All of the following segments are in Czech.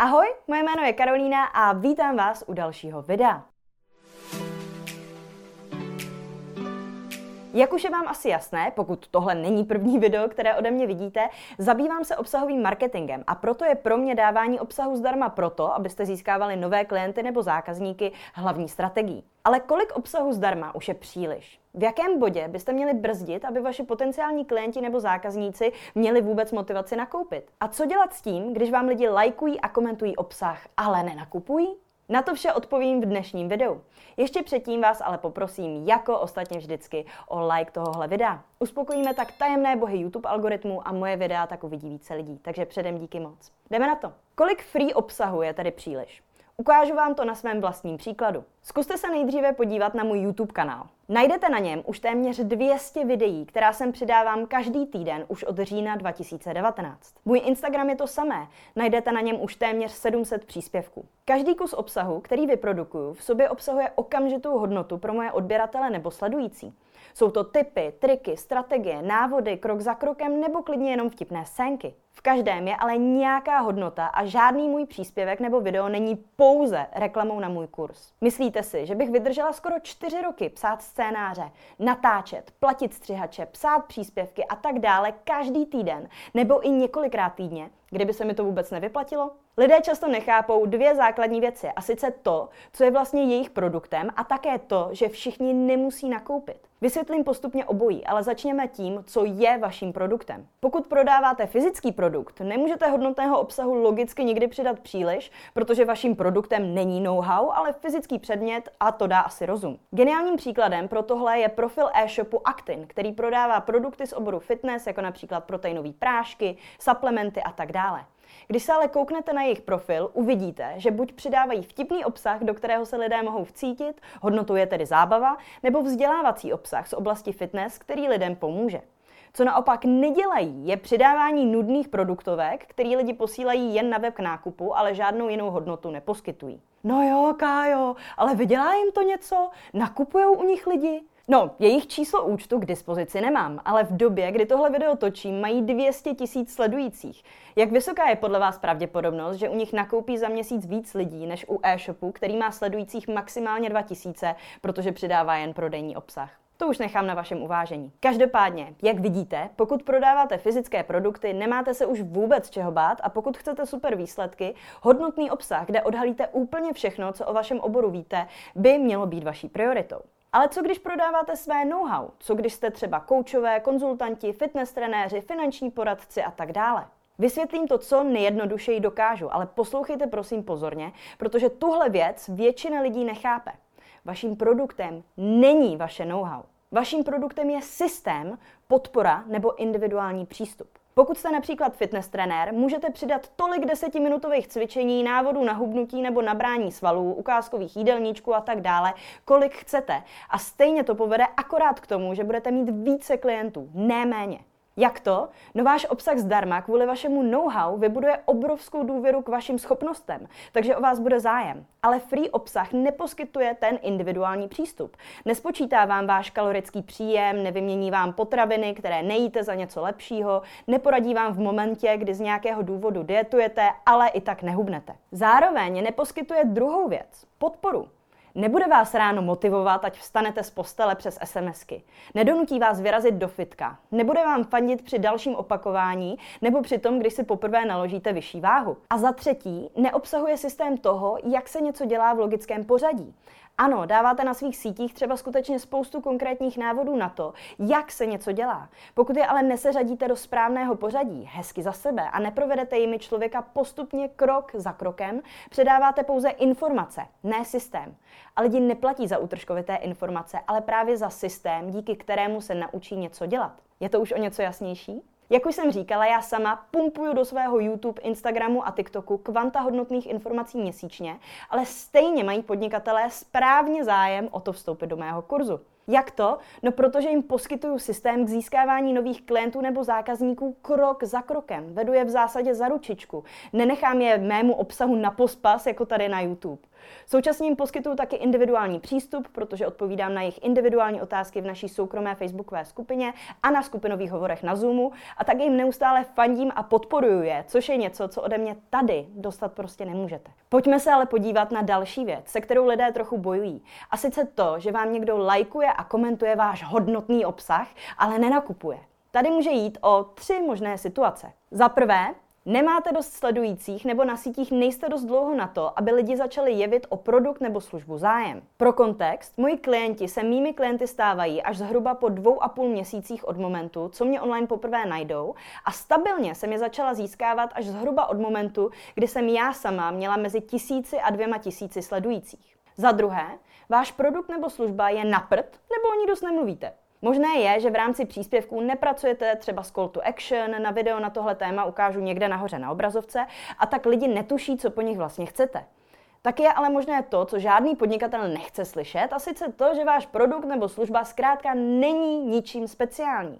Ahoj, moje jméno je Karolína a vítám vás u dalšího videa. Jak už je vám asi jasné, pokud tohle není první video, které ode mě vidíte, zabývám se obsahovým marketingem a proto je pro mě dávání obsahu zdarma proto, abyste získávali nové klienty nebo zákazníky hlavní strategií. Ale kolik obsahu zdarma už je příliš? V jakém bodě byste měli brzdit, aby vaši potenciální klienti nebo zákazníci měli vůbec motivaci nakoupit? A co dělat s tím, když vám lidi lajkují a komentují obsah, ale nenakupují? Na to vše odpovím v dnešním videu. Ještě předtím vás ale poprosím, jako ostatně vždycky, o like tohohle videa. Uspokojíme tak tajemné bohy YouTube algoritmu a moje videa tak uvidí více lidí, takže předem díky moc. Jdeme na to. Kolik free obsahu je tady příliš? Ukážu vám to na svém vlastním příkladu. Zkuste se nejdříve podívat na můj YouTube kanál. Najdete na něm už téměř 200 videí, která sem přidávám každý týden už od října 2019. Můj Instagram je to samé, najdete na něm už téměř 700 příspěvků. Každý kus obsahu, který vyprodukuju, v sobě obsahuje okamžitou hodnotu pro moje odběratele nebo sledující. Jsou to typy, triky, strategie, návody, krok za krokem nebo klidně jenom vtipné scénky. V každém je ale nějaká hodnota a žádný můj příspěvek nebo video není pouze reklamou na můj kurz. Myslíte si, že bych vydržela skoro čtyři roky psát scénáře, natáčet, platit střihače, psát příspěvky a tak dále každý týden nebo i několikrát týdně, kdyby se mi to vůbec nevyplatilo? Lidé často nechápou dvě základní věci, a sice to, co je vlastně jejich produktem, a také to, že všichni nemusí nakoupit. Vysvětlím postupně obojí, ale začněme tím, co je vaším produktem. Pokud prodáváte fyzický produkt, nemůžete hodnotného obsahu logicky nikdy přidat příliš, protože vaším produktem není know-how, ale fyzický předmět a to dá asi rozum. Geniálním příkladem pro tohle je profil e-shopu Actin, který prodává produkty z oboru fitness, jako například proteinové prášky, suplementy a tak dále. Když se ale kouknete na jejich profil, uvidíte, že buď přidávají vtipný obsah, do kterého se lidé mohou vcítit, hodnotou je tedy zábava, nebo vzdělávací obsah z oblasti fitness, který lidem pomůže. Co naopak nedělají, je přidávání nudných produktovek, který lidi posílají jen na web k nákupu, ale žádnou jinou hodnotu neposkytují. No jo, Kájo, ale vydělá jim to něco? Nakupujou u nich lidi? No, jejich číslo účtu k dispozici nemám, ale v době, kdy tohle video točím, mají 200 tisíc sledujících. Jak vysoká je podle vás pravděpodobnost, že u nich nakoupí za měsíc víc lidí než u e-shopu, který má sledujících maximálně 2000, protože přidává jen prodejní obsah? To už nechám na vašem uvážení. Každopádně, jak vidíte, pokud prodáváte fyzické produkty, nemáte se už vůbec čeho bát a pokud chcete super výsledky, hodnotný obsah, kde odhalíte úplně všechno, co o vašem oboru víte, by mělo být vaší prioritou. Ale co když prodáváte své know-how? Co když jste třeba koučové, konzultanti, fitness trenéři, finanční poradci a tak dále? Vysvětlím to, co nejjednodušeji dokážu, ale poslouchejte prosím pozorně, protože tuhle věc většina lidí nechápe. Vaším produktem není vaše know-how. Vaším produktem je systém, podpora nebo individuální přístup. Pokud jste například fitness trenér, můžete přidat tolik desetiminutových cvičení, návodů na hubnutí nebo nabrání svalů, ukázkových jídelníčků a tak dále, kolik chcete. A stejně to povede akorát k tomu, že budete mít více klientů, ne méně. Jak to? No váš obsah zdarma kvůli vašemu know-how vybuduje obrovskou důvěru k vašim schopnostem, takže o vás bude zájem. Ale free obsah neposkytuje ten individuální přístup. Nespočítá vám váš kalorický příjem, nevymění vám potraviny, které nejíte za něco lepšího, neporadí vám v momentě, kdy z nějakého důvodu dietujete, ale i tak nehubnete. Zároveň neposkytuje druhou věc, podporu. Nebude vás ráno motivovat, ať vstanete z postele přes SMSky. Nedonutí vás vyrazit do fitka. Nebude vám fandit při dalším opakování nebo při tom, když si poprvé naložíte vyšší váhu. A za třetí, neobsahuje systém toho, jak se něco dělá v logickém pořadí. Ano, dáváte na svých sítích třeba skutečně spoustu konkrétních návodů na to, jak se něco dělá. Pokud je ale neseřadíte do správného pořadí, hezky za sebe a neprovedete jimi člověka postupně krok za krokem, předáváte pouze informace, ne systém. A lidi neplatí za útržkovité informace, ale právě za systém, díky kterému se naučí něco dělat. Je to už o něco jasnější? Jak už jsem říkala, já sama pumpuju do svého YouTube, Instagramu a TikToku kvanta hodnotných informací měsíčně, ale stejně mají podnikatelé správně zájem o to vstoupit do mého kurzu. Jak to? No protože jim poskytuju systém k získávání nových klientů nebo zákazníků krok za krokem. Vedu je v zásadě za ručičku. Nenechám je mému obsahu na pospas, jako tady na YouTube. Současně jim poskytuju taky individuální přístup, protože odpovídám na jejich individuální otázky v naší soukromé facebookové skupině a na skupinových hovorech na Zoomu a tak jim neustále fandím a podporuju je, což je něco, co ode mě tady dostat prostě nemůžete. Pojďme se ale podívat na další věc, se kterou lidé trochu bojují. A sice to, že vám někdo lajkuje a komentuje váš hodnotný obsah, ale nenakupuje. Tady může jít o tři možné situace. Za prvé, Nemáte dost sledujících nebo na sítích nejste dost dlouho na to, aby lidi začali jevit o produkt nebo službu zájem. Pro kontext, moji klienti se mými klienty stávají až zhruba po dvou a půl měsících od momentu, co mě online poprvé najdou a stabilně jsem je začala získávat až zhruba od momentu, kdy jsem já sama měla mezi tisíci a dvěma tisíci sledujících. Za druhé, váš produkt nebo služba je na prd nebo o ní dost nemluvíte. Možné je, že v rámci příspěvků nepracujete třeba s call to action, na video na tohle téma ukážu někde nahoře na obrazovce a tak lidi netuší, co po nich vlastně chcete. Tak je ale možné to, co žádný podnikatel nechce slyšet, a sice to, že váš produkt nebo služba zkrátka není ničím speciální.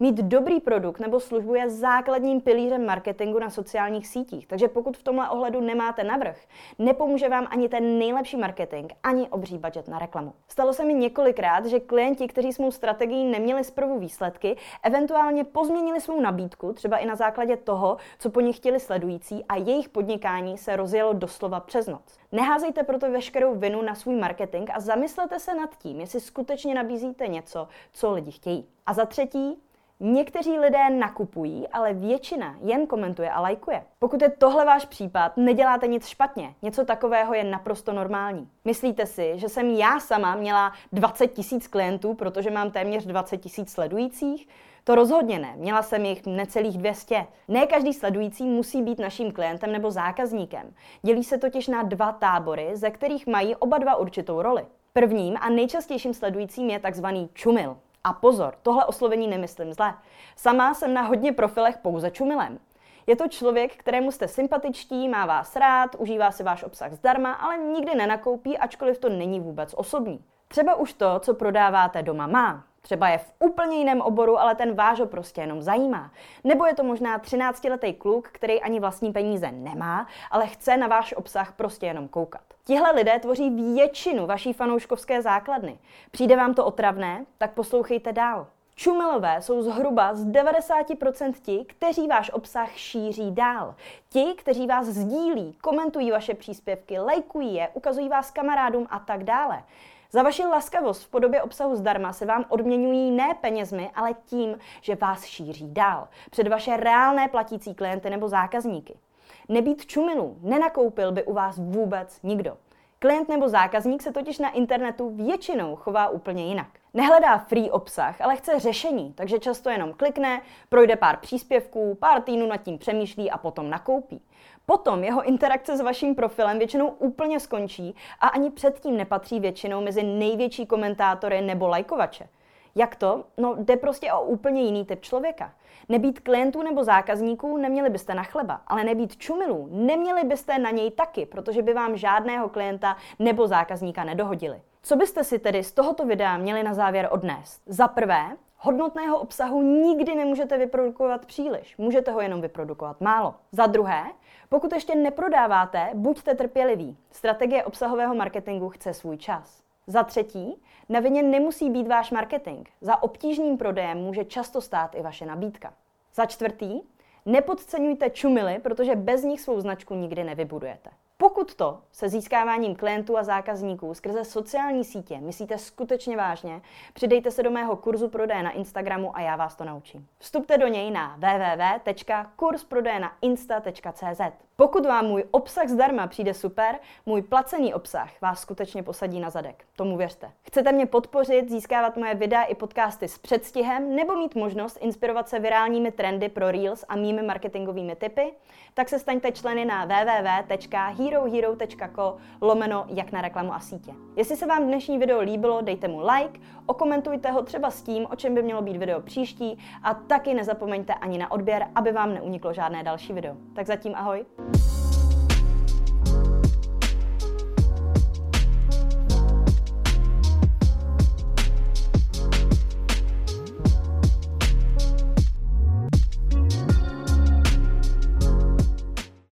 Mít dobrý produkt nebo službu je základním pilířem marketingu na sociálních sítích, takže pokud v tomhle ohledu nemáte navrh, nepomůže vám ani ten nejlepší marketing, ani obří budget na reklamu. Stalo se mi několikrát, že klienti, kteří s mou strategií neměli zprvu výsledky, eventuálně pozměnili svou nabídku, třeba i na základě toho, co po nich chtěli sledující a jejich podnikání se rozjelo doslova přes noc. Neházejte proto veškerou vinu na svůj marketing a zamyslete se nad tím, jestli skutečně nabízíte něco, co lidi chtějí. A za třetí, Někteří lidé nakupují, ale většina jen komentuje a lajkuje. Pokud je tohle váš případ, neděláte nic špatně. Něco takového je naprosto normální. Myslíte si, že jsem já sama měla 20 tisíc klientů, protože mám téměř 20 tisíc sledujících? To rozhodně ne. Měla jsem jich necelých 200. Ne každý sledující musí být naším klientem nebo zákazníkem. Dělí se totiž na dva tábory, ze kterých mají oba dva určitou roli. Prvním a nejčastějším sledujícím je takzvaný čumil. A pozor, tohle oslovení nemyslím zle. Sama jsem na hodně profilech pouze čumilem. Je to člověk, kterému jste sympatičtí, má vás rád, užívá si váš obsah zdarma, ale nikdy nenakoupí, ačkoliv to není vůbec osobní. Třeba už to, co prodáváte doma má. Třeba je v úplně jiném oboru, ale ten váš ho prostě jenom zajímá. Nebo je to možná 13-letý kluk, který ani vlastní peníze nemá, ale chce na váš obsah prostě jenom koukat. Tihle lidé tvoří většinu vaší fanouškovské základny. Přijde vám to otravné? Tak poslouchejte dál. Čumilové jsou zhruba z 90% ti, kteří váš obsah šíří dál. Ti, kteří vás sdílí, komentují vaše příspěvky, lajkují je, ukazují vás kamarádům a tak dále. Za vaši laskavost v podobě obsahu zdarma se vám odměňují ne penězmi, ale tím, že vás šíří dál před vaše reálné platící klienty nebo zákazníky. Nebýt čumilu, nenakoupil by u vás vůbec nikdo. Klient nebo zákazník se totiž na internetu většinou chová úplně jinak. Nehledá free obsah, ale chce řešení, takže často jenom klikne, projde pár příspěvků, pár týdnů nad tím přemýšlí a potom nakoupí. Potom jeho interakce s vaším profilem většinou úplně skončí a ani předtím nepatří většinou mezi největší komentátory nebo lajkovače. Jak to? No, jde prostě o úplně jiný typ člověka. Nebýt klientů nebo zákazníků neměli byste na chleba, ale nebýt čumilů neměli byste na něj taky, protože by vám žádného klienta nebo zákazníka nedohodili. Co byste si tedy z tohoto videa měli na závěr odnést? Za prvé, hodnotného obsahu nikdy nemůžete vyprodukovat příliš, můžete ho jenom vyprodukovat málo. Za druhé, pokud ještě neprodáváte, buďte trpěliví. Strategie obsahového marketingu chce svůj čas. Za třetí, na vině nemusí být váš marketing. Za obtížným prodejem může často stát i vaše nabídka. Za čtvrtý, nepodceňujte čumily, protože bez nich svou značku nikdy nevybudujete. Pokud to se získáváním klientů a zákazníků skrze sociální sítě myslíte skutečně vážně, přidejte se do mého kurzu prodeje na Instagramu a já vás to naučím. Vstupte do něj na www.kursprodejnainsta.cz Pokud vám můj obsah zdarma přijde super, můj placený obsah vás skutečně posadí na zadek. Tomu věřte. Chcete mě podpořit, získávat moje videa i podcasty s předstihem nebo mít možnost inspirovat se virálními trendy pro Reels a mými marketingovými typy? Tak se staňte členy na www.hero herohero.co lomeno jak na reklamu a sítě. Jestli se vám dnešní video líbilo, dejte mu like, okomentujte ho třeba s tím, o čem by mělo být video příští a taky nezapomeňte ani na odběr, aby vám neuniklo žádné další video. Tak zatím ahoj.